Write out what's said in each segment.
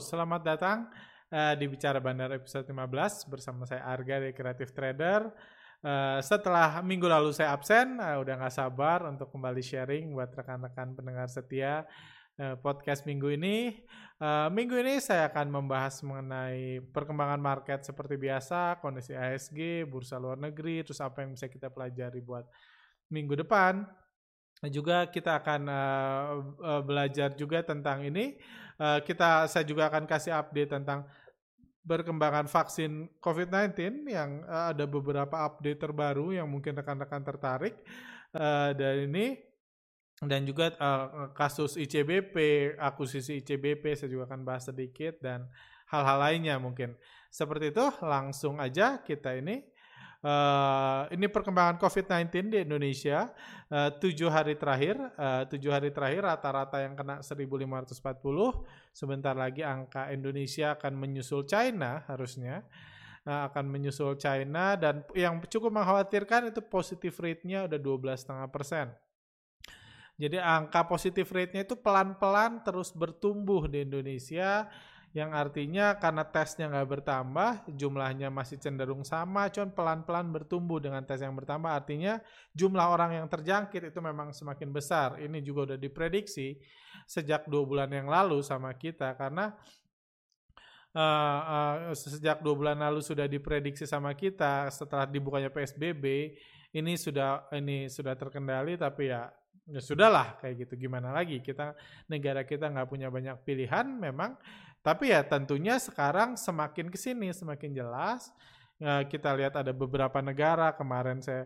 Selamat datang uh, di Bicara Bandar episode 15 bersama saya Arga dari Creative Trader. Uh, setelah minggu lalu saya absen, uh, udah nggak sabar untuk kembali sharing buat rekan-rekan pendengar setia uh, podcast minggu ini. Uh, minggu ini saya akan membahas mengenai perkembangan market seperti biasa, kondisi ASG, bursa luar negeri, terus apa yang bisa kita pelajari buat minggu depan. Juga kita akan belajar juga tentang ini. Uh, kita saya juga akan kasih update tentang perkembangan vaksin COVID-19 yang uh, ada beberapa update terbaru yang mungkin rekan-rekan tertarik uh, dari ini dan juga uh, kasus ICBP, akuisisi ICBP saya juga akan bahas sedikit dan hal-hal lainnya mungkin. Seperti itu langsung aja kita ini Uh, ini perkembangan COVID-19 di Indonesia uh, tujuh hari terakhir, uh, tujuh hari terakhir rata-rata yang kena 1.540. Sebentar lagi angka Indonesia akan menyusul China harusnya uh, akan menyusul China dan yang cukup mengkhawatirkan itu positif rate-nya udah 12,5 persen. Jadi angka positif rate-nya itu pelan-pelan terus bertumbuh di Indonesia yang artinya karena tesnya nggak bertambah, jumlahnya masih cenderung sama, cuman pelan-pelan bertumbuh dengan tes yang bertambah, artinya jumlah orang yang terjangkit itu memang semakin besar. Ini juga udah diprediksi sejak dua bulan yang lalu sama kita, karena uh, uh, sejak dua bulan lalu sudah diprediksi sama kita setelah dibukanya PSBB, ini sudah ini sudah terkendali, tapi ya ya sudahlah kayak gitu. Gimana lagi? Kita negara kita nggak punya banyak pilihan memang tapi ya tentunya sekarang semakin ke sini semakin jelas. Kita lihat ada beberapa negara kemarin saya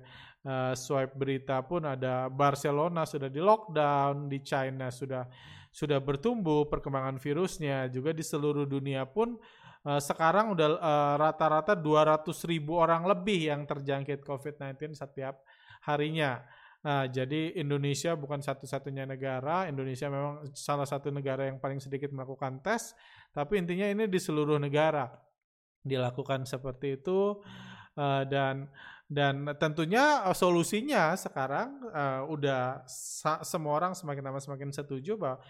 swipe berita pun ada Barcelona sudah di lockdown, di China sudah sudah bertumbuh perkembangan virusnya, juga di seluruh dunia pun sekarang udah rata-rata uh, 200 ribu orang lebih yang terjangkit COVID-19 setiap harinya. Nah, jadi Indonesia bukan satu-satunya negara. Indonesia memang salah satu negara yang paling sedikit melakukan tes, tapi intinya ini di seluruh negara dilakukan seperti itu uh, dan dan tentunya solusinya sekarang uh, udah semua orang semakin lama semakin setuju bahwa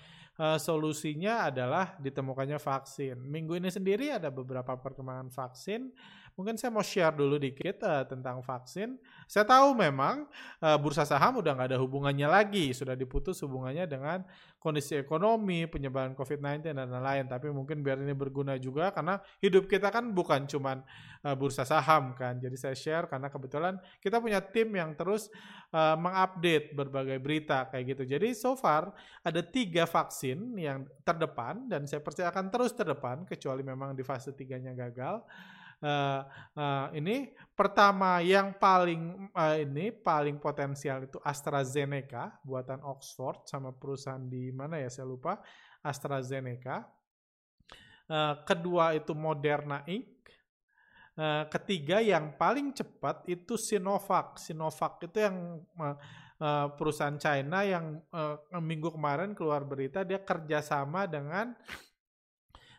solusinya adalah ditemukannya vaksin. Minggu ini sendiri ada beberapa perkembangan vaksin Mungkin saya mau share dulu dikit uh, tentang vaksin. Saya tahu memang uh, bursa saham udah nggak ada hubungannya lagi, sudah diputus hubungannya dengan kondisi ekonomi, penyebaran COVID-19 dan lain-lain. Tapi mungkin biar ini berguna juga karena hidup kita kan bukan cuman uh, bursa saham kan. Jadi saya share karena kebetulan kita punya tim yang terus uh, mengupdate berbagai berita kayak gitu. Jadi so far ada tiga vaksin yang terdepan dan saya percaya akan terus terdepan kecuali memang di fase tiganya gagal uh, uh, ini pertama yang paling uh, ini paling potensial itu AstraZeneca buatan Oxford sama perusahaan di mana ya saya lupa AstraZeneca. Uh, kedua itu Moderna Inc. Uh, ketiga yang paling cepat itu Sinovac. Sinovac itu yang uh, uh, perusahaan China yang uh, minggu kemarin keluar berita dia kerjasama dengan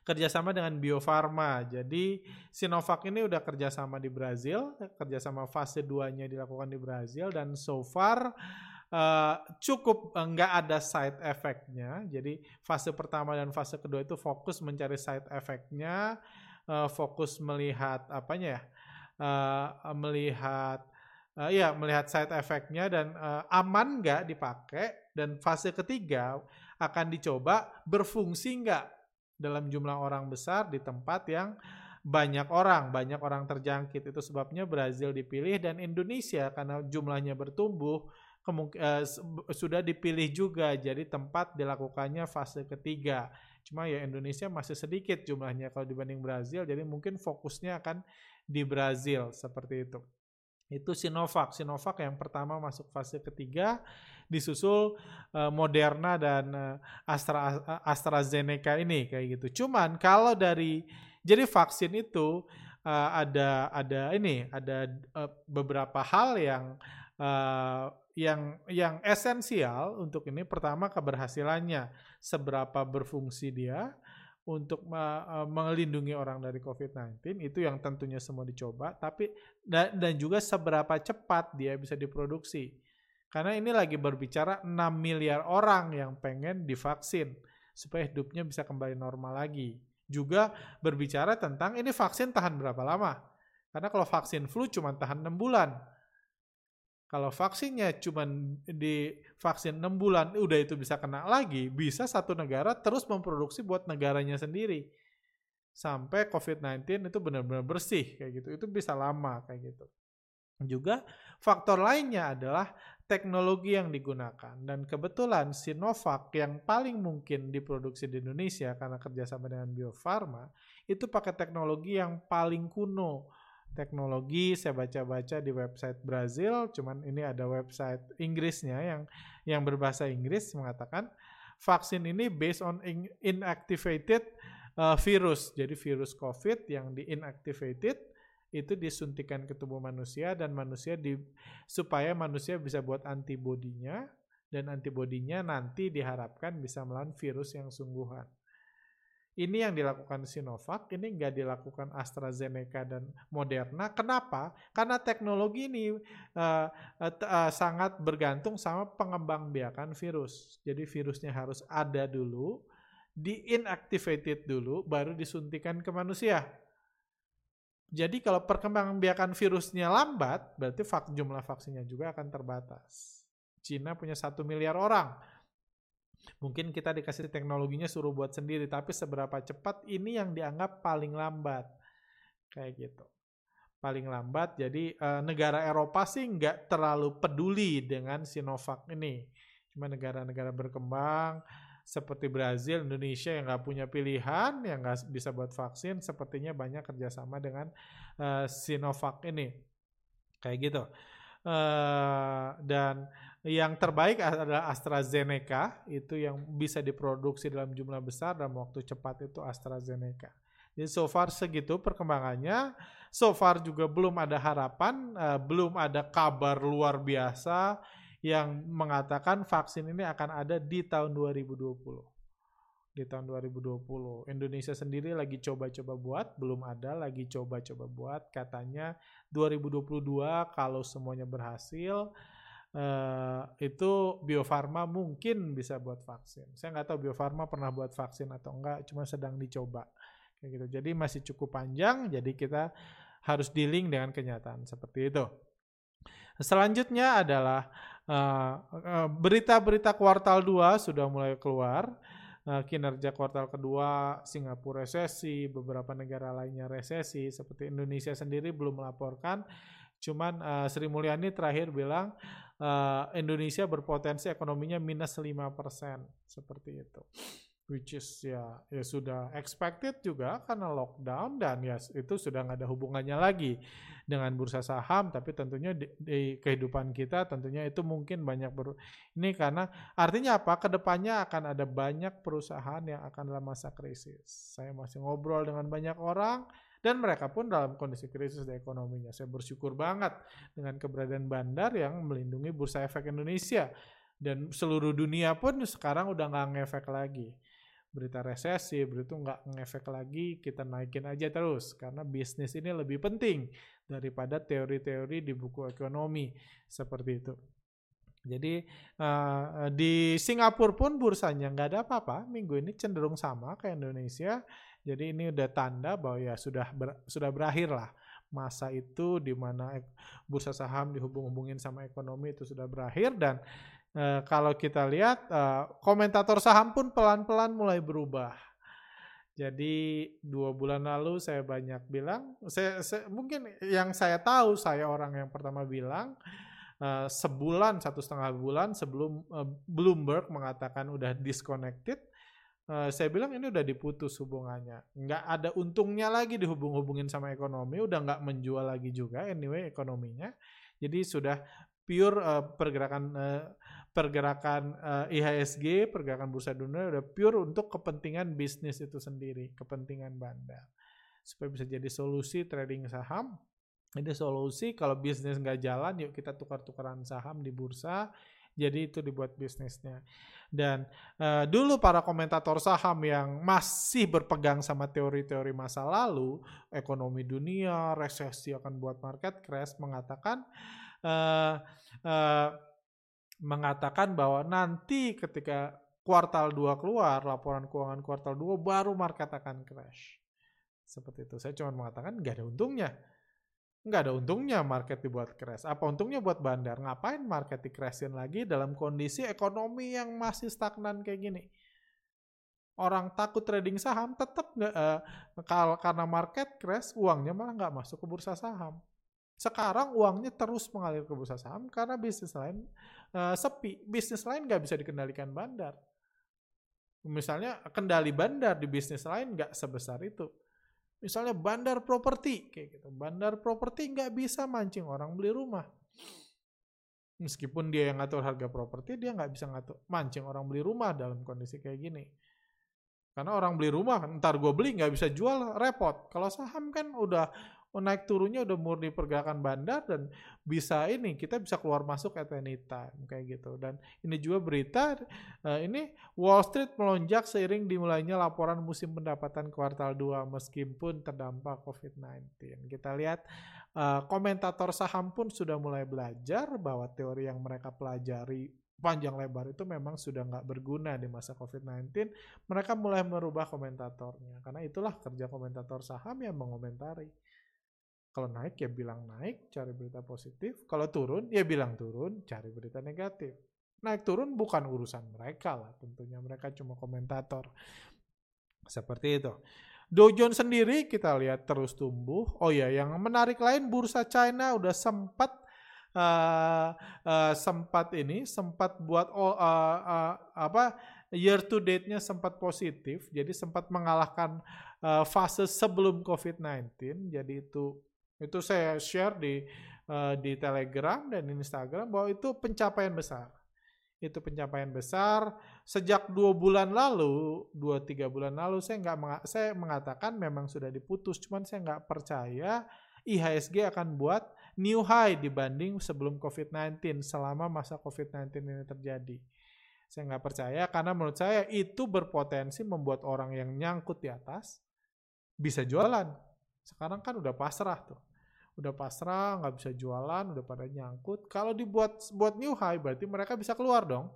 kerjasama dengan Bio Farma. Jadi Sinovac ini udah kerjasama di Brazil, kerjasama fase 2-nya dilakukan di Brazil dan so far uh, cukup eh, nggak uh, ada side effect-nya. Jadi fase pertama dan fase kedua itu fokus mencari side effect-nya, uh, fokus melihat apanya ya, uh, melihat uh, ya melihat side effect-nya dan uh, aman nggak dipakai dan fase ketiga akan dicoba berfungsi nggak dalam jumlah orang besar di tempat yang banyak orang, banyak orang terjangkit. Itu sebabnya Brazil dipilih dan Indonesia karena jumlahnya bertumbuh uh, sudah dipilih juga jadi tempat dilakukannya fase ketiga. Cuma ya Indonesia masih sedikit jumlahnya kalau dibanding Brazil, jadi mungkin fokusnya akan di Brazil seperti itu. Itu Sinovac. Sinovac yang pertama masuk fase ketiga disusul uh, Moderna dan uh, Astra AstraZeneca ini kayak gitu. Cuman kalau dari jadi vaksin itu uh, ada ada ini ada uh, beberapa hal yang uh, yang yang esensial untuk ini pertama keberhasilannya seberapa berfungsi dia untuk melindungi orang dari COVID-19 itu yang tentunya semua dicoba tapi dan, dan juga seberapa cepat dia bisa diproduksi karena ini lagi berbicara 6 miliar orang yang pengen divaksin supaya hidupnya bisa kembali normal lagi. Juga berbicara tentang ini vaksin tahan berapa lama. Karena kalau vaksin flu cuma tahan 6 bulan. Kalau vaksinnya cuma di vaksin 6 bulan udah itu bisa kena lagi, bisa satu negara terus memproduksi buat negaranya sendiri. Sampai COVID-19 itu benar-benar bersih kayak gitu. Itu bisa lama kayak gitu. Juga faktor lainnya adalah teknologi yang digunakan. Dan kebetulan Sinovac yang paling mungkin diproduksi di Indonesia karena kerjasama dengan Bio Farma, itu pakai teknologi yang paling kuno. Teknologi saya baca-baca di website Brazil, cuman ini ada website Inggrisnya yang yang berbahasa Inggris mengatakan vaksin ini based on inactivated uh, virus. Jadi virus COVID yang di inactivated itu disuntikan ke tubuh manusia dan manusia di supaya manusia bisa buat antibodinya dan antibodinya nanti diharapkan bisa melawan virus yang sungguhan. Ini yang dilakukan Sinovac, ini nggak dilakukan AstraZeneca dan Moderna. Kenapa? Karena teknologi ini uh, uh, uh, sangat bergantung sama pengembang biakan virus. Jadi virusnya harus ada dulu, di inactivated dulu, baru disuntikan ke manusia. Jadi kalau perkembangan biakan virusnya lambat, berarti jumlah vaksinnya juga akan terbatas. Cina punya satu miliar orang. Mungkin kita dikasih teknologinya suruh buat sendiri, tapi seberapa cepat ini yang dianggap paling lambat. Kayak gitu. Paling lambat, jadi e, negara Eropa sih nggak terlalu peduli dengan Sinovac ini. Cuma negara-negara berkembang, seperti Brazil, Indonesia yang nggak punya pilihan, yang nggak bisa buat vaksin, sepertinya banyak kerjasama dengan uh, Sinovac ini, kayak gitu. Uh, dan yang terbaik adalah AstraZeneca, itu yang bisa diproduksi dalam jumlah besar dalam waktu cepat itu AstraZeneca. Jadi so far segitu perkembangannya. So far juga belum ada harapan, uh, belum ada kabar luar biasa yang mengatakan vaksin ini akan ada di tahun 2020. Di tahun 2020. Indonesia sendiri lagi coba-coba buat, belum ada, lagi coba-coba buat. Katanya 2022 kalau semuanya berhasil, Uh, itu Bio Farma mungkin bisa buat vaksin. Saya nggak tahu Bio Farma pernah buat vaksin atau enggak, cuma sedang dicoba. Kayak gitu. Jadi masih cukup panjang, jadi kita harus dealing dengan kenyataan seperti itu. Selanjutnya adalah Eh, eh, berita-berita uh, uh, kuartal 2 sudah mulai keluar. Uh, kinerja kuartal kedua Singapura resesi, beberapa negara lainnya resesi, seperti Indonesia sendiri belum melaporkan. Cuman uh, Sri Mulyani terakhir bilang uh, Indonesia berpotensi ekonominya minus 5%, seperti itu which is ya ya sudah expected juga karena lockdown dan ya itu sudah nggak ada hubungannya lagi dengan bursa saham. Tapi tentunya di, di kehidupan kita tentunya itu mungkin banyak ber ini karena artinya apa? Ke depannya akan ada banyak perusahaan yang akan dalam masa krisis. Saya masih ngobrol dengan banyak orang dan mereka pun dalam kondisi krisis di ekonominya. Saya bersyukur banget dengan keberadaan bandar yang melindungi bursa efek Indonesia. Dan seluruh dunia pun sekarang udah nggak ngefek lagi berita resesi, berita nggak ngefek lagi, kita naikin aja terus. Karena bisnis ini lebih penting daripada teori-teori di buku ekonomi seperti itu. Jadi uh, di Singapura pun bursanya nggak ada apa-apa, minggu ini cenderung sama kayak Indonesia. Jadi ini udah tanda bahwa ya sudah ber, sudah berakhir lah masa itu di mana bursa saham dihubung-hubungin sama ekonomi itu sudah berakhir dan Uh, kalau kita lihat uh, komentator saham pun pelan-pelan mulai berubah. Jadi dua bulan lalu saya banyak bilang, saya, saya mungkin yang saya tahu saya orang yang pertama bilang uh, sebulan satu setengah bulan sebelum uh, Bloomberg mengatakan udah disconnected, uh, saya bilang ini udah diputus hubungannya, nggak ada untungnya lagi dihubung-hubungin sama ekonomi, udah nggak menjual lagi juga anyway ekonominya, jadi sudah pure uh, pergerakan uh, pergerakan uh, IHSG, pergerakan bursa dunia udah pure untuk kepentingan bisnis itu sendiri, kepentingan bandar. Supaya bisa jadi solusi trading saham. Ini solusi kalau bisnis nggak jalan, yuk kita tukar-tukaran saham di bursa. Jadi itu dibuat bisnisnya. Dan uh, dulu para komentator saham yang masih berpegang sama teori-teori masa lalu, ekonomi dunia, resesi akan buat market crash, mengatakan uh, uh, mengatakan bahwa nanti ketika kuartal 2 keluar, laporan keuangan kuartal 2 baru market akan crash. Seperti itu. Saya cuma mengatakan nggak ada untungnya. Nggak ada untungnya market dibuat crash. Apa untungnya buat bandar? Ngapain market di crashin lagi dalam kondisi ekonomi yang masih stagnan kayak gini? Orang takut trading saham tetap nggak uh, karena market crash uangnya malah nggak masuk ke bursa saham. Sekarang uangnya terus mengalir ke bursa saham karena bisnis lain uh, sepi. Bisnis lain nggak bisa dikendalikan bandar. Misalnya kendali bandar di bisnis lain nggak sebesar itu. Misalnya bandar properti kayak gitu. Bandar properti nggak bisa mancing orang beli rumah. Meskipun dia yang ngatur harga properti, dia nggak bisa ngatur mancing orang beli rumah dalam kondisi kayak gini. Karena orang beli rumah, ntar gue beli nggak bisa jual, repot. Kalau saham kan udah naik turunnya udah murni pergerakan bandar dan bisa ini kita bisa keluar masuk at any time kayak gitu dan ini juga berita uh, ini Wall Street melonjak seiring dimulainya laporan musim pendapatan kuartal 2 meskipun terdampak COVID-19 kita lihat uh, komentator saham pun sudah mulai belajar bahwa teori yang mereka pelajari panjang lebar itu memang sudah nggak berguna di masa COVID-19, mereka mulai merubah komentatornya. Karena itulah kerja komentator saham yang mengomentari. Kalau naik ya bilang naik, cari berita positif. Kalau turun ya bilang turun, cari berita negatif. Naik turun bukan urusan mereka lah, tentunya mereka cuma komentator. Seperti itu. Dow Jones sendiri kita lihat terus tumbuh. Oh ya, yang menarik lain bursa China udah sempat uh, uh, sempat ini sempat buat uh, uh, apa year to date-nya sempat positif, jadi sempat mengalahkan uh, fase sebelum COVID-19. Jadi itu itu saya share di uh, di Telegram dan Instagram bahwa itu pencapaian besar. Itu pencapaian besar sejak dua bulan lalu, dua tiga bulan lalu saya nggak saya mengatakan memang sudah diputus, cuman saya nggak percaya IHSG akan buat new high dibanding sebelum COVID-19 selama masa COVID-19 ini terjadi. Saya nggak percaya karena menurut saya itu berpotensi membuat orang yang nyangkut di atas bisa jualan sekarang kan udah pasrah tuh. Udah pasrah, nggak bisa jualan, udah pada nyangkut. Kalau dibuat buat new high, berarti mereka bisa keluar dong.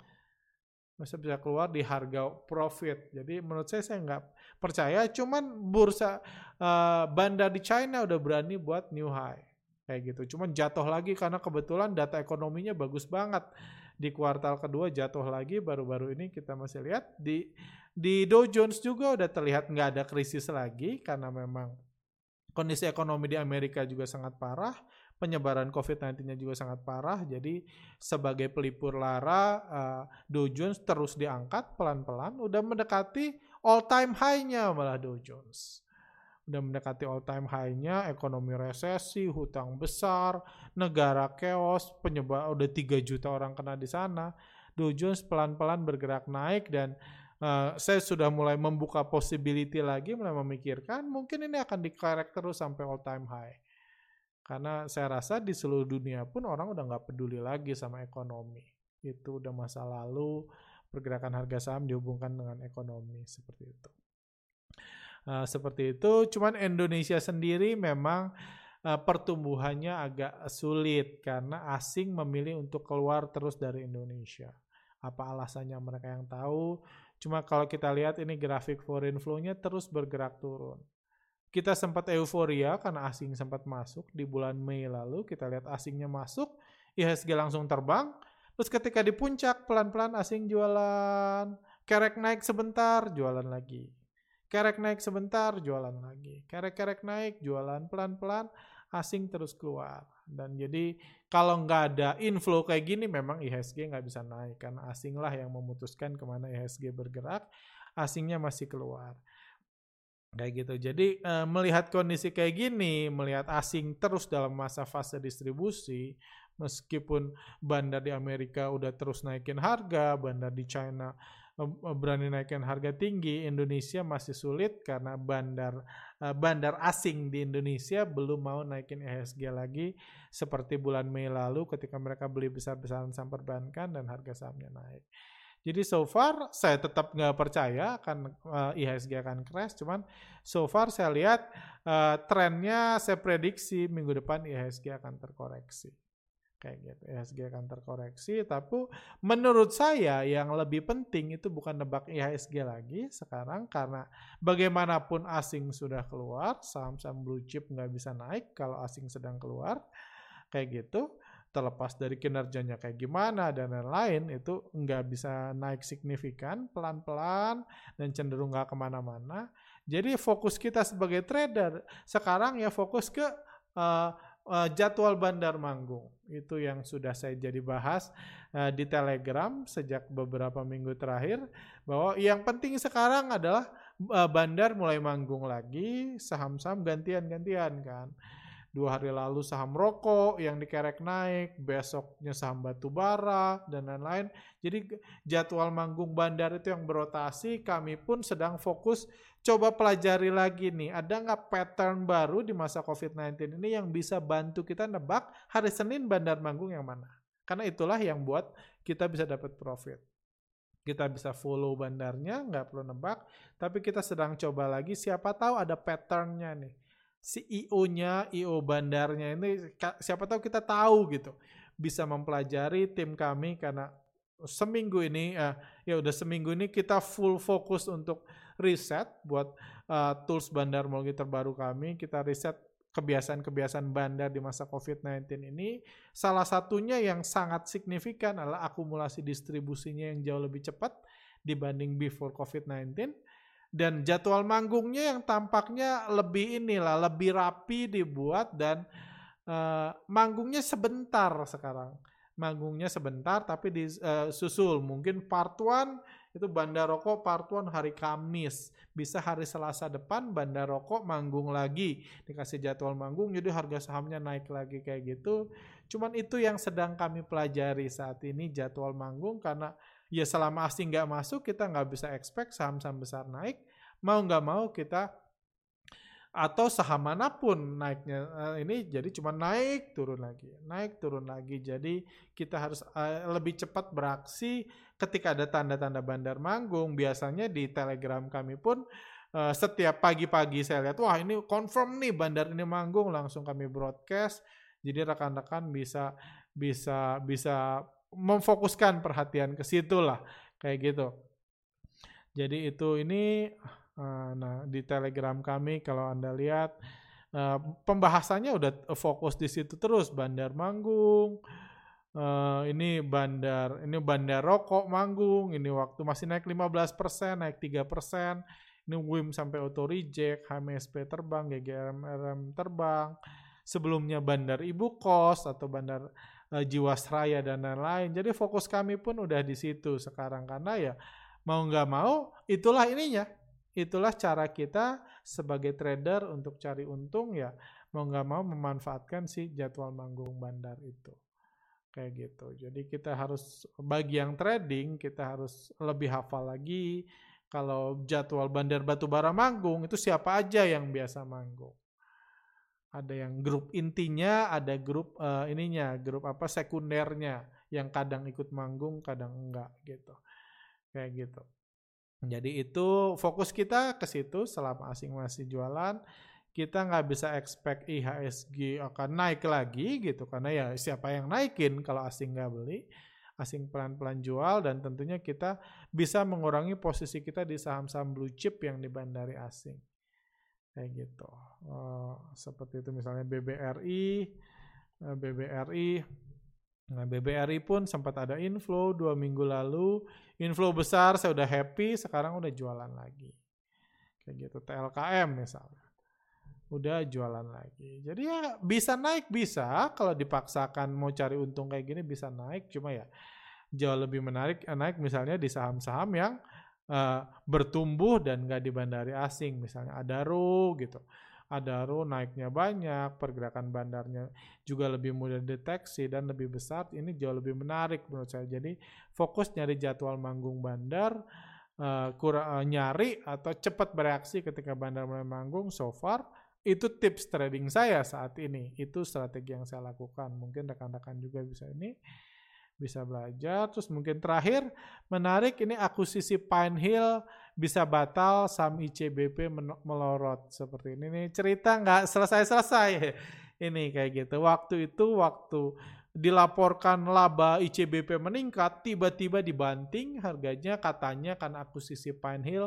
Bisa bisa keluar di harga profit. Jadi menurut saya saya nggak percaya. Cuman bursa uh, bandar di China udah berani buat new high kayak gitu. Cuman jatuh lagi karena kebetulan data ekonominya bagus banget di kuartal kedua jatuh lagi baru-baru ini kita masih lihat di di Dow Jones juga udah terlihat nggak ada krisis lagi karena memang kondisi ekonomi di Amerika juga sangat parah, penyebaran COVID-19-nya juga sangat parah. Jadi sebagai pelipur lara, uh, Dow Jones terus diangkat pelan-pelan, udah mendekati all time high-nya malah Dow Jones. Udah mendekati all time high-nya, ekonomi resesi, hutang besar, negara chaos, penyebar udah 3 juta orang kena di sana. Dow Jones pelan-pelan bergerak naik dan uh, saya sudah mulai membuka possibility lagi, mulai memikirkan mungkin ini akan dikerek terus sampai all time high. Karena saya rasa di seluruh dunia pun orang udah nggak peduli lagi sama ekonomi. Itu udah masa lalu, pergerakan harga saham dihubungkan dengan ekonomi seperti itu. Uh, seperti itu, cuman Indonesia sendiri memang uh, pertumbuhannya agak sulit karena asing memilih untuk keluar terus dari Indonesia. Apa alasannya mereka yang tahu? Cuma kalau kita lihat ini grafik foreign flow-nya terus bergerak turun. Kita sempat euforia karena asing sempat masuk di bulan Mei lalu. Kita lihat asingnya masuk, IHSG langsung terbang. Terus ketika di puncak pelan-pelan asing jualan. Kerek naik sebentar, jualan lagi. Kerek naik sebentar, jualan lagi. Kerek-kerek naik, jualan pelan-pelan, asing terus keluar. Dan jadi kalau nggak ada inflow kayak gini memang IHSG nggak bisa naik karena asing lah yang memutuskan ke mana IHSG bergerak, asingnya masih keluar. Kayak gitu. Jadi e, melihat kondisi kayak gini, melihat asing terus dalam masa fase distribusi, meskipun bandar di Amerika udah terus naikin harga, bandar di China Eh, berani naikkan harga tinggi, Indonesia masih sulit karena bandar eh, bandar asing di Indonesia belum mau naikin IHSG lagi seperti bulan Mei lalu ketika mereka beli besar-besaran saham perbankan dan harga sahamnya naik. Jadi so far saya tetap nggak percaya akan uh, eh, IHSG akan crash, cuman so far saya lihat uh, trennya saya prediksi minggu depan IHSG akan terkoreksi. Kayak gitu. IHSG akan terkoreksi. Tapi menurut saya yang lebih penting itu bukan nebak IHSG lagi sekarang. Karena bagaimanapun asing sudah keluar saham-saham blue chip nggak bisa naik kalau asing sedang keluar. Kayak gitu. Terlepas dari kinerjanya kayak gimana dan lain-lain itu nggak bisa naik signifikan pelan-pelan dan cenderung nggak ke mana-mana. Jadi fokus kita sebagai trader sekarang ya fokus ke uh, uh, jadwal bandar manggung itu yang sudah saya jadi bahas uh, di Telegram sejak beberapa minggu terakhir bahwa yang penting sekarang adalah uh, bandar mulai manggung lagi saham-saham gantian-gantian kan dua hari lalu saham rokok yang dikerek naik, besoknya saham batu bara, dan lain-lain. Jadi jadwal manggung bandar itu yang berotasi, kami pun sedang fokus coba pelajari lagi nih, ada nggak pattern baru di masa COVID-19 ini yang bisa bantu kita nebak hari Senin bandar manggung yang mana. Karena itulah yang buat kita bisa dapat profit. Kita bisa follow bandarnya, nggak perlu nebak, tapi kita sedang coba lagi, siapa tahu ada patternnya nih CEO-nya, IO bandarnya ini siapa tahu kita tahu gitu. Bisa mempelajari tim kami karena seminggu ini uh, ya udah seminggu ini kita full fokus untuk riset buat uh, tools bandar teknologi terbaru kami. Kita riset kebiasaan-kebiasaan bandar di masa COVID-19 ini. Salah satunya yang sangat signifikan adalah akumulasi distribusinya yang jauh lebih cepat dibanding before COVID-19 dan jadwal manggungnya yang tampaknya lebih inilah lebih rapi dibuat dan uh, manggungnya sebentar sekarang manggungnya sebentar tapi disusul uh, mungkin part one itu Bandar Rokok part one hari Kamis. Bisa hari Selasa depan Bandar Rokok manggung lagi. Dikasih jadwal manggung jadi harga sahamnya naik lagi kayak gitu. Cuman itu yang sedang kami pelajari saat ini jadwal manggung. Karena ya selama asing nggak masuk kita nggak bisa expect saham-saham besar naik. Mau nggak mau kita atau saham mana pun naiknya uh, ini jadi cuma naik turun lagi naik turun lagi. Jadi kita harus uh, lebih cepat beraksi ketika ada tanda-tanda bandar manggung. Biasanya di telegram kami pun uh, setiap pagi-pagi saya lihat wah ini confirm nih bandar ini manggung. Langsung kami broadcast. Jadi rekan-rekan bisa bisa bisa memfokuskan perhatian ke situ lah kayak gitu. Jadi itu ini eh, nah di Telegram kami kalau Anda lihat eh, pembahasannya udah fokus di situ terus Bandar Manggung. Uh, ini bandar ini bandar rokok manggung ini waktu masih naik 15% naik 3% ini WIM sampai auto reject HMSP terbang GGRM terbang sebelumnya bandar ibu kos atau bandar uh, Jiwasraya dan lain-lain. Jadi fokus kami pun udah di situ sekarang karena ya mau nggak mau itulah ininya. Itulah cara kita sebagai trader untuk cari untung ya mau nggak mau memanfaatkan si jadwal manggung bandar itu. Kayak gitu. Jadi kita harus bagi yang trading kita harus lebih hafal lagi kalau jadwal bandar batubara manggung itu siapa aja yang biasa manggung ada yang grup intinya, ada grup uh, ininya, grup apa sekundernya yang kadang ikut manggung, kadang enggak gitu. Kayak gitu. Jadi itu fokus kita ke situ selama asing masih jualan. Kita nggak bisa expect IHSG akan naik lagi gitu karena ya siapa yang naikin kalau asing nggak beli, asing pelan-pelan jual dan tentunya kita bisa mengurangi posisi kita di saham-saham blue chip yang dibandari asing. Kayak gitu. Uh, seperti itu misalnya BBRI eh, BBRI nah BBRI pun sempat ada inflow dua minggu lalu. Inflow besar saya udah happy sekarang udah jualan lagi. Kayak gitu TLKM misalnya. Udah jualan lagi. Jadi ya bisa naik bisa. Kalau dipaksakan mau cari untung kayak gini bisa naik. Cuma ya jauh lebih menarik naik misalnya di saham-saham yang uh, bertumbuh dan nggak dibandari asing. Misalnya Adaro gitu Adaro naiknya banyak pergerakan bandarnya juga lebih mudah deteksi dan lebih besar ini jauh lebih menarik menurut saya. Jadi fokus nyari jadwal manggung bandar uh, kurang uh, nyari atau cepat bereaksi ketika bandar mulai manggung so far itu tips trading saya saat ini. Itu strategi yang saya lakukan. Mungkin rekan-rekan juga bisa ini bisa belajar. Terus mungkin terakhir menarik ini akuisisi Pine Hill bisa batal, saham ICBP melorot seperti ini. Nih cerita nggak selesai-selesai ini kayak gitu. Waktu itu waktu dilaporkan laba ICBP meningkat, tiba-tiba dibanting harganya katanya karena akuisisi Pine Hill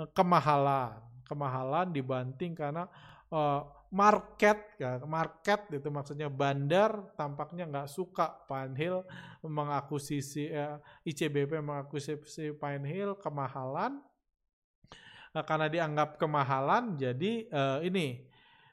eh, kemahalan, kemahalan dibanting karena uh, market ya market itu maksudnya bandar tampaknya nggak suka Pine Hill mengakuisisi uh, ICBP mengakuisisi Hill kemahalan. Uh, karena dianggap kemahalan jadi uh, ini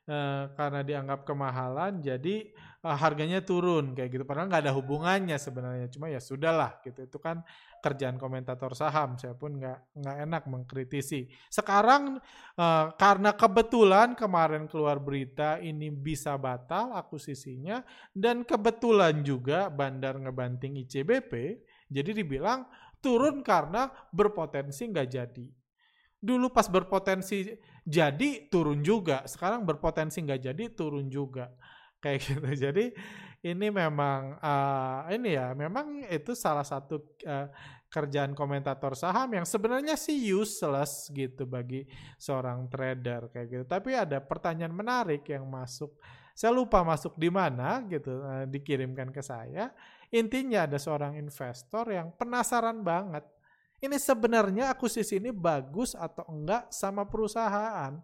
uh, karena dianggap kemahalan jadi uh, harganya turun kayak gitu. Padahal nggak ada hubungannya sebenarnya cuma ya sudahlah gitu. Itu kan kerjaan komentator saham saya pun nggak nggak enak mengkritisi. Sekarang uh, karena kebetulan kemarin keluar berita ini bisa batal akuisisinya dan kebetulan juga bandar ngebanting ICBP jadi dibilang turun karena berpotensi nggak jadi dulu pas berpotensi jadi turun juga sekarang berpotensi nggak jadi turun juga kayak gitu. Jadi ini memang uh, ini ya, memang itu salah satu uh, kerjaan komentator saham yang sebenarnya sih useless gitu bagi seorang trader kayak gitu. Tapi ada pertanyaan menarik yang masuk. Saya lupa masuk di mana gitu, uh, dikirimkan ke saya. Intinya ada seorang investor yang penasaran banget. Ini sebenarnya akuisisi ini bagus atau enggak sama perusahaan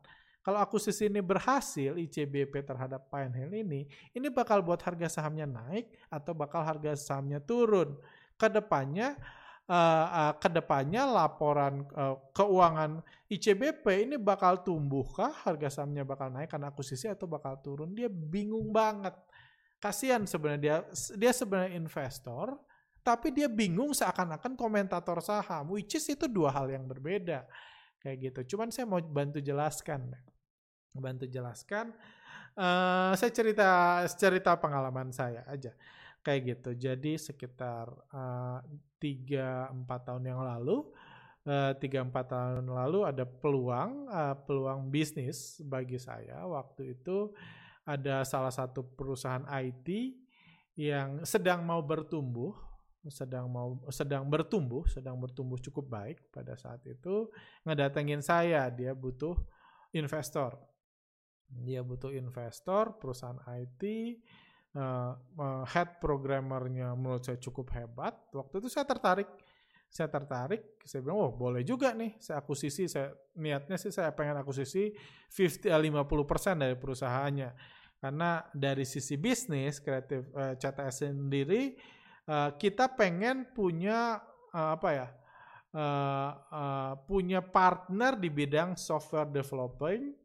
kalau akuisisi ini berhasil, ICBP terhadap Pine Hill ini, ini bakal buat harga sahamnya naik atau bakal harga sahamnya turun. Ke depannya, uh, uh, ke depannya laporan uh, keuangan ICBP ini bakal tumbuhkah, harga sahamnya bakal naik karena akuisisi atau bakal turun? Dia bingung banget. Kasihan sebenarnya dia, dia sebenarnya investor, tapi dia bingung seakan-akan komentator saham, which is itu dua hal yang berbeda kayak gitu. Cuman saya mau bantu jelaskan bantu jelaskan. Uh, saya cerita cerita pengalaman saya aja kayak gitu. Jadi sekitar eh, uh, empat tahun yang lalu, eh, tiga uh, empat tahun lalu ada peluang uh, peluang bisnis bagi saya. Waktu itu ada salah satu perusahaan IT yang sedang mau bertumbuh, sedang mau sedang bertumbuh, sedang bertumbuh cukup baik pada saat itu ngedatengin saya. Dia butuh investor dia butuh investor, perusahaan IT, uh, uh, head programmernya menurut saya cukup hebat. Waktu itu saya tertarik, saya tertarik, saya bilang, oh boleh juga nih, saya akuisisi, saya niatnya sih saya pengen akuisisi 50 50% dari perusahaannya. Karena dari sisi bisnis kreatif uh, eh, CTS sendiri uh, kita pengen punya uh, apa ya? Uh, uh, punya partner di bidang software developing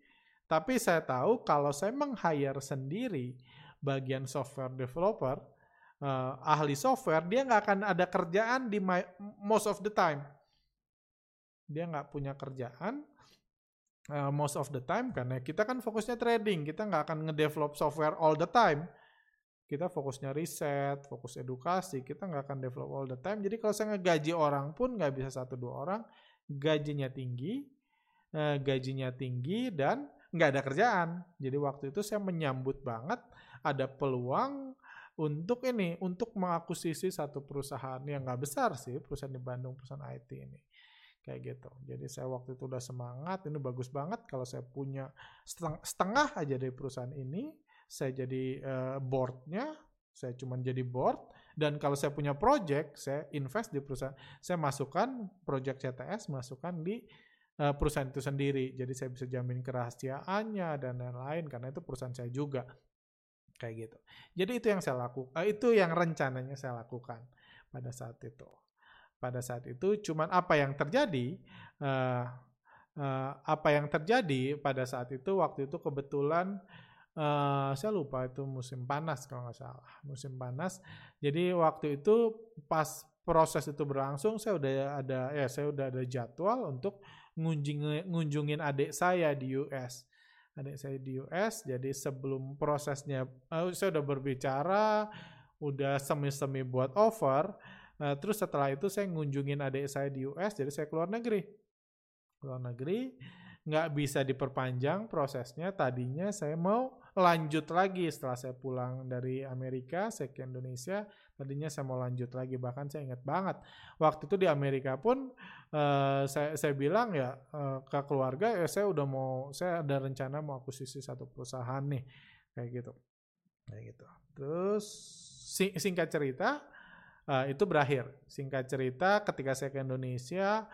tapi saya tahu kalau saya meng-hire sendiri bagian software developer, uh, ahli software, dia nggak akan ada kerjaan di my, most of the time. Dia nggak punya kerjaan uh, most of the time karena kita kan fokusnya trading, kita nggak akan ngedevelop software all the time. Kita fokusnya riset, fokus edukasi, kita nggak akan develop all the time. Jadi kalau saya ngegaji orang pun nggak bisa satu dua orang, gajinya tinggi, uh, gajinya tinggi dan nggak ada kerjaan. Jadi waktu itu saya menyambut banget ada peluang untuk ini, untuk mengakuisisi satu perusahaan yang nggak besar sih, perusahaan di Bandung, perusahaan IT ini. Kayak gitu. Jadi saya waktu itu udah semangat, ini bagus banget kalau saya punya setengah aja dari perusahaan ini, saya jadi uh, boardnya, saya cuma jadi board, dan kalau saya punya project, saya invest di perusahaan, saya masukkan project CTS, masukkan di uh, perusahaan itu sendiri. Jadi saya bisa jamin kerahasiaannya dan lain-lain karena itu perusahaan saya juga. Kayak gitu. Jadi itu yang saya lakukan, uh, itu yang rencananya saya lakukan pada saat itu. Pada saat itu cuman apa yang terjadi uh, uh, apa yang terjadi pada saat itu waktu itu kebetulan uh, saya lupa itu musim panas kalau nggak salah musim panas jadi waktu itu pas proses itu berlangsung saya udah ada ya saya udah ada jadwal untuk ngunjungin, ngunjungin adik saya di US. Adik saya di US, jadi sebelum prosesnya, uh, saya udah berbicara, udah semi-semi buat over, uh, terus setelah itu saya ngunjungin adik saya di US, jadi saya keluar negeri. Keluar negeri, nggak bisa diperpanjang prosesnya, tadinya saya mau lanjut lagi setelah saya pulang dari Amerika, saya ke Indonesia, tadinya saya mau lanjut lagi bahkan saya ingat banget. Waktu itu di Amerika pun uh, saya saya bilang ya uh, ke keluarga ya saya udah mau saya ada rencana mau akuisisi satu perusahaan nih. Kayak gitu. Kayak gitu. Terus Sing, singkat cerita, uh, itu berakhir. Singkat cerita, ketika saya ke Indonesia,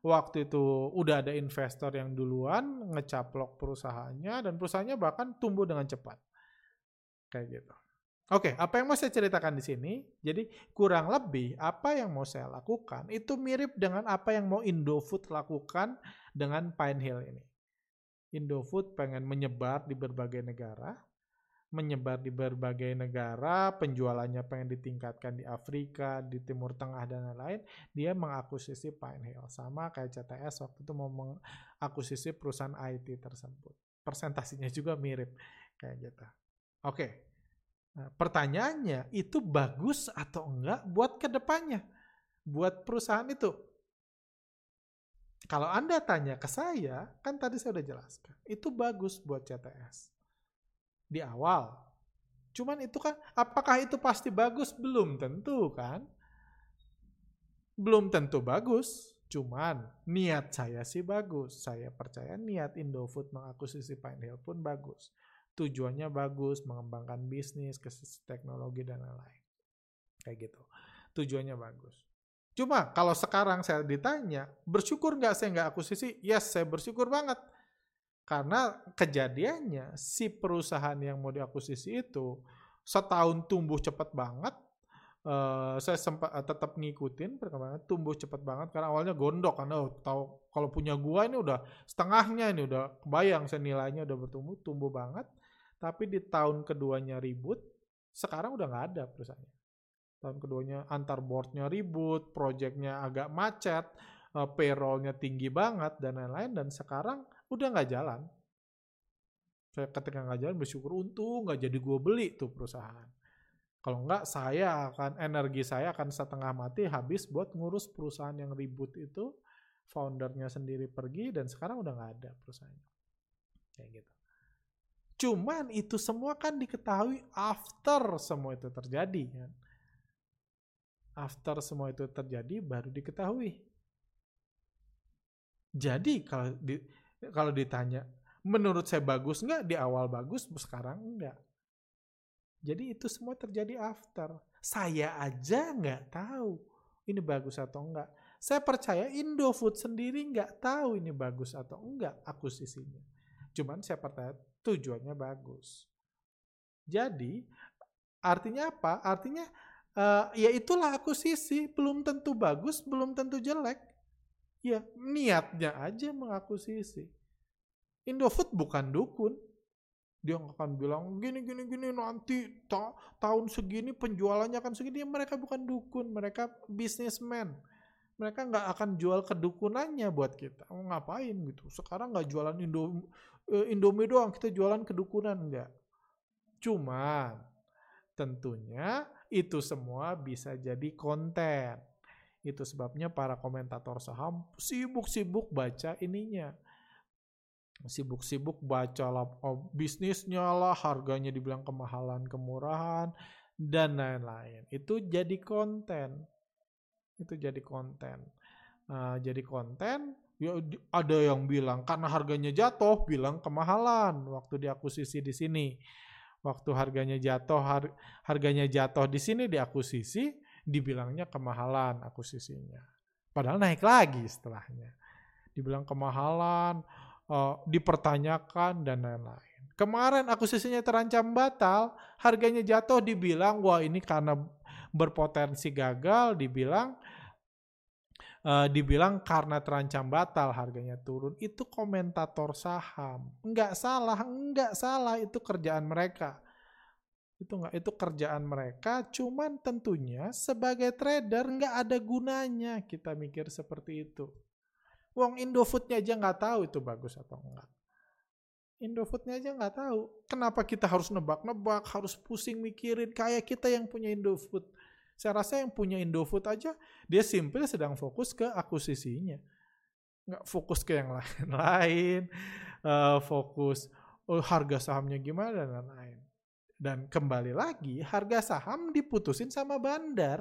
waktu itu udah ada investor yang duluan ngecaplok perusahaannya dan perusahaannya bahkan tumbuh dengan cepat. Kayak gitu. Oke, apa yang mau saya ceritakan di sini? Jadi kurang lebih apa yang mau saya lakukan itu mirip dengan apa yang mau Indofood lakukan dengan Pine Hill ini. Indofood pengen menyebar di berbagai negara, menyebar di berbagai negara, penjualannya pengen ditingkatkan di Afrika, di Timur Tengah dan lain-lain, dia mengakuisisi Pine Hill. Sama kayak CTS waktu itu mau mengakuisisi perusahaan IT tersebut. Persentasinya juga mirip kayak gitu. Oke, Nah, pertanyaannya itu bagus atau enggak buat ke depannya, buat perusahaan itu. Kalau Anda tanya ke saya, kan tadi saya udah jelaskan, itu bagus buat CTS. Di awal. Cuman itu kan, apakah itu pasti bagus? Belum tentu kan. Belum tentu bagus. Cuman niat saya sih bagus. Saya percaya niat Indofood mengakuisisi Pine Hill pun bagus tujuannya bagus, mengembangkan bisnis, ke teknologi dan lain-lain. Kayak gitu. Tujuannya bagus. Cuma kalau sekarang saya ditanya, bersyukur nggak saya nggak akuisisi? Yes, saya bersyukur banget. Karena kejadiannya si perusahaan yang mau diakuisisi itu setahun tumbuh cepat banget. Uh, saya sempat uh, tetap ngikutin perkembangan tumbuh cepat banget karena awalnya gondok karena oh, tahu kalau punya gua ini udah setengahnya ini udah kebayang saya nilainya udah bertumbuh tumbuh banget tapi di tahun keduanya ribut, sekarang udah nggak ada perusahaannya. Tahun keduanya antar boardnya ribut, projectnya agak macet, uh, payrollnya tinggi banget dan lain-lain dan sekarang udah nggak jalan. Saya ketika nggak jalan bersyukur untung nggak jadi gue beli tuh perusahaan. Kalau nggak saya akan energi saya akan setengah mati habis buat ngurus perusahaan yang ribut itu, foundernya sendiri pergi dan sekarang udah nggak ada perusahaannya. Kayak gitu. Cuman itu semua kan diketahui after semua itu terjadi kan. After semua itu terjadi baru diketahui. Jadi kalau di, kalau ditanya menurut saya bagus nggak di awal bagus sekarang enggak. Jadi itu semua terjadi after. Saya aja nggak tahu ini bagus atau enggak. Saya percaya Indofood sendiri nggak tahu ini bagus atau enggak akuisisinya. Cuman saya percaya tujuannya bagus. Jadi artinya apa? Artinya uh, ya itulah akuisisi, belum tentu bagus, belum tentu jelek. Ya niatnya aja mengakuisisi. Indofood bukan dukun. Dia akan bilang gini gini gini nanti ta tahun segini penjualannya akan segini. Ya, mereka bukan dukun, mereka bisnismen mereka nggak akan jual kedukunannya buat kita. Oh, ngapain gitu? Sekarang nggak jualan Indo Eh, Indomie doang kita jualan kedukunan enggak. Cuma tentunya itu semua bisa jadi konten. Itu sebabnya para komentator saham sibuk-sibuk baca ininya. Sibuk-sibuk baca lah, oh, bisnisnya lah, harganya dibilang kemahalan, kemurahan, dan lain-lain. Itu jadi konten. Itu jadi konten. Nah, jadi konten Ya ada yang bilang karena harganya jatuh, bilang kemahalan waktu diakuisisi di sini. Waktu harganya jatuh, har, harganya jatuh di sini diakuisisi, dibilangnya kemahalan akuisisinya. Padahal naik lagi setelahnya. Dibilang kemahalan, uh, dipertanyakan dan lain-lain. Kemarin akuisisinya terancam batal, harganya jatuh dibilang wah ini karena berpotensi gagal, dibilang uh, dibilang karena terancam batal harganya turun itu komentator saham nggak salah nggak salah itu kerjaan mereka itu nggak itu kerjaan mereka cuman tentunya sebagai trader nggak ada gunanya kita mikir seperti itu Wong Indofoodnya aja nggak tahu itu bagus atau enggak Indofoodnya aja nggak tahu. Kenapa kita harus nebak-nebak, harus pusing mikirin kayak kita yang punya Indofood. Saya rasa yang punya Indofood aja, dia simple sedang fokus ke akuisisinya. Nggak fokus ke yang lain-lain, uh, fokus oh, harga sahamnya gimana dan lain-lain. Dan kembali lagi, harga saham diputusin sama bandar.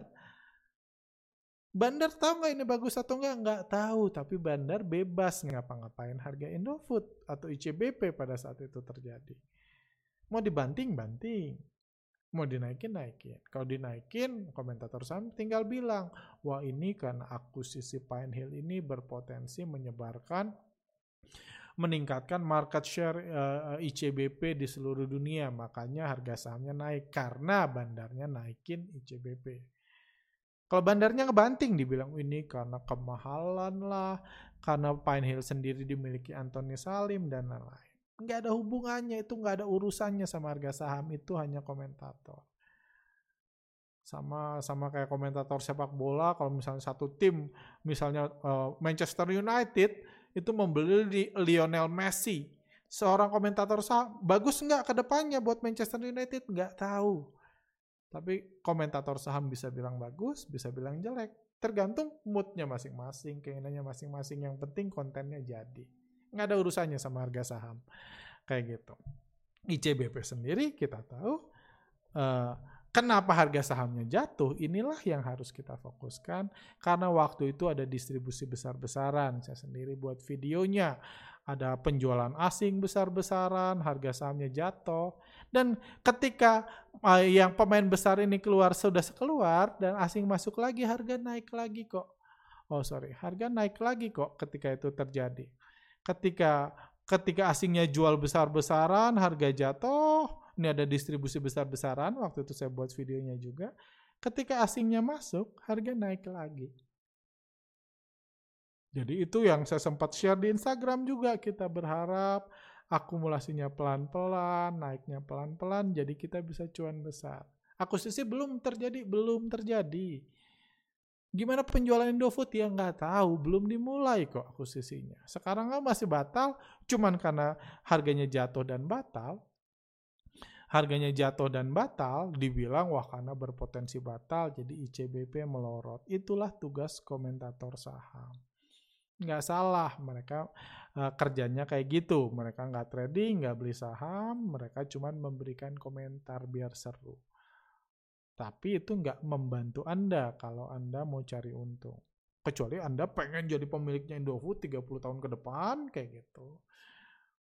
Bandar tahu nggak ini bagus atau nggak? Nggak tahu, tapi bandar bebas ngapa-ngapain harga Indofood atau ICBP pada saat itu terjadi. Mau dibanting, banting. Mau dinaikin, naikin. Kalau dinaikin, komentator saham tinggal bilang, wah ini karena akuisisi Pine Hill ini berpotensi menyebarkan meningkatkan market share uh, eh, ICBP di seluruh dunia, makanya harga sahamnya naik karena bandarnya naikin ICBP. Kalau bandarnya ngebanting dibilang ini karena kemahalan lah, karena Pine Hill sendiri dimiliki Anthony Salim dan lain-lain. Nggak ada hubungannya, itu nggak ada urusannya sama harga saham, itu hanya komentator. Sama sama kayak komentator sepak bola, kalau misalnya satu tim, misalnya uh, Manchester United, itu membeli Lionel Messi. Seorang komentator sah, bagus nggak ke depannya buat Manchester United? Nggak tahu. Tapi komentator saham bisa bilang bagus, bisa bilang jelek. Tergantung moodnya masing-masing, keinginannya masing-masing. Yang penting kontennya jadi. Nggak ada urusannya sama harga saham. Kayak gitu. ICBP sendiri kita tahu uh, Kenapa harga sahamnya jatuh? Inilah yang harus kita fokuskan karena waktu itu ada distribusi besar-besaran. Saya sendiri buat videonya. Ada penjualan asing besar-besaran, harga sahamnya jatuh. Dan ketika uh, yang pemain besar ini keluar sudah keluar dan asing masuk lagi, harga naik lagi kok. Oh sorry, harga naik lagi kok ketika itu terjadi. Ketika ketika asingnya jual besar-besaran, harga jatuh, ini ada distribusi besar-besaran, waktu itu saya buat videonya juga. Ketika asingnya masuk, harga naik lagi. Jadi itu yang saya sempat share di Instagram juga. Kita berharap akumulasinya pelan-pelan, naiknya pelan-pelan, jadi kita bisa cuan besar. Akuisisi belum terjadi, belum terjadi. Gimana penjualan Indofood ya nggak tahu, belum dimulai kok akuisisinya. Sekarang kan masih batal, cuman karena harganya jatuh dan batal, harganya jatuh dan batal, dibilang wah karena berpotensi batal, jadi ICBP melorot. Itulah tugas komentator saham. Nggak salah, mereka uh, kerjanya kayak gitu. Mereka nggak trading, nggak beli saham, mereka cuma memberikan komentar biar seru. Tapi itu nggak membantu Anda kalau Anda mau cari untung. Kecuali Anda pengen jadi pemiliknya Indofood 30 tahun ke depan, kayak gitu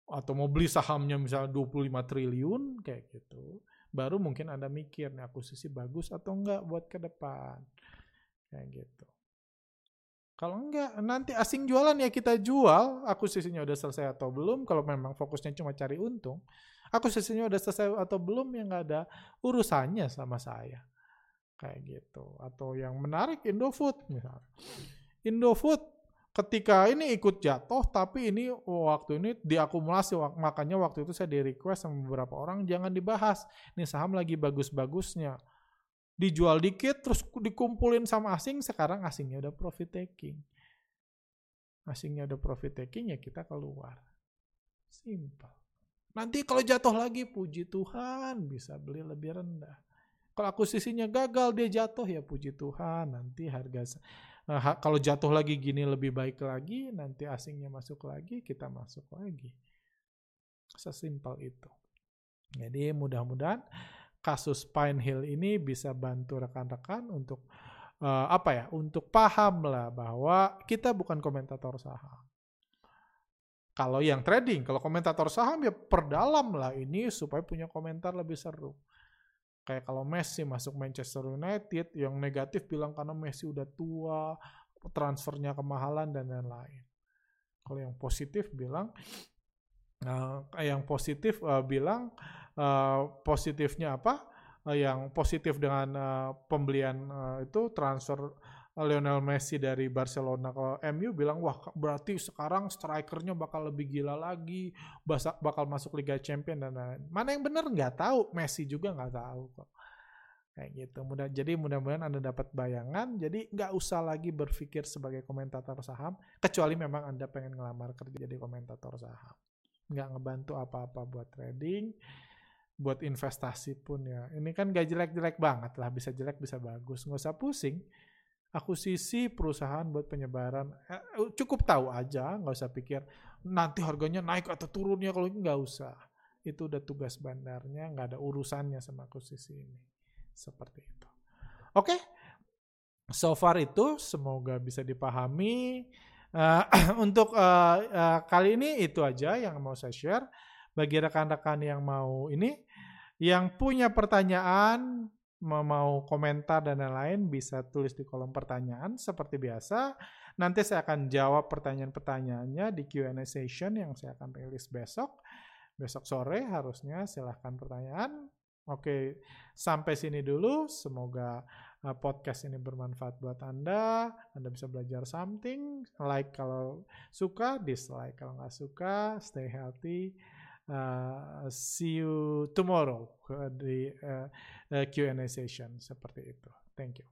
atau mau beli sahamnya misalnya 25 triliun kayak gitu baru mungkin Anda mikir nih akuisisi bagus atau enggak buat ke depan? Kayak gitu. Kalau enggak nanti asing jualan ya kita jual. Akuisisinya udah selesai atau belum kalau memang fokusnya cuma cari untung akuisisinya udah selesai atau belum ya nggak ada urusannya sama saya. Kayak gitu. Atau yang menarik Indofood misalnya Indofood ketika ini ikut jatuh tapi ini waktu ini diakumulasi makanya waktu itu saya di request sama beberapa orang jangan dibahas ini saham lagi bagus-bagusnya. Dijual dikit terus dikumpulin sama asing sekarang asingnya udah profit taking. Asingnya udah profit taking ya kita keluar. Simple nanti kalau jatuh lagi puji Tuhan bisa beli lebih rendah. Kalau akuisisinya gagal dia jatuh ya puji Tuhan nanti harga Nah, kalau jatuh lagi gini lebih baik lagi, nanti asingnya masuk lagi, kita masuk lagi. Sesimpel itu. Jadi mudah-mudahan kasus Pine Hill ini bisa bantu rekan-rekan untuk uh, apa ya? Untuk paham lah bahwa kita bukan komentator saham. Kalau yang trading, kalau komentator saham ya perdalam lah ini supaya punya komentar lebih seru. Kayak kalau Messi masuk Manchester United, yang negatif bilang karena Messi udah tua, transfernya kemahalan dan lain-lain. Kalau yang positif bilang, uh, yang positif uh, bilang uh, positifnya apa? Uh, yang positif dengan uh, pembelian uh, itu transfer Lionel Messi dari Barcelona ke MU bilang wah berarti sekarang strikernya bakal lebih gila lagi bakal masuk Liga Champion dan lain-lain. Mana yang benar nggak tahu Messi juga nggak tahu kok kayak gitu. Mudah jadi mudah-mudahan anda dapat bayangan. Jadi nggak usah lagi berpikir sebagai komentator saham kecuali memang anda pengen ngelamar kerja jadi komentator saham. Nggak ngebantu apa-apa buat trading buat investasi pun ya. Ini kan gak jelek-jelek banget lah, bisa jelek bisa bagus. Nggak usah pusing akuisisi perusahaan buat penyebaran. Eh, cukup tahu aja nggak usah pikir nanti harganya naik atau turun ya kalau nggak usah. Itu udah tugas bandarnya nggak ada urusannya sama akuisisi ini. Seperti itu. Oke? Okay. so far itu semoga bisa dipahami. Uh, untuk uh, uh, kali ini itu aja yang mau saya share. Bagi rekan-rekan yang mau ini Yang punya pertanyaan, mau komentar dan lain-lain bisa tulis di kolom pertanyaan seperti biasa. Nanti saya akan jawab pertanyaan-pertanyaannya di Q&A session yang saya akan rilis besok. Besok sore harusnya silahkan pertanyaan. Oke, sampai sini dulu. Semoga uh, podcast ini bermanfaat buat Anda. Anda bisa belajar something. Like kalau suka, dislike kalau nggak suka. Stay healthy. Uh, see you tomorrow di uh, uh, Q&A session seperti itu. Thank you.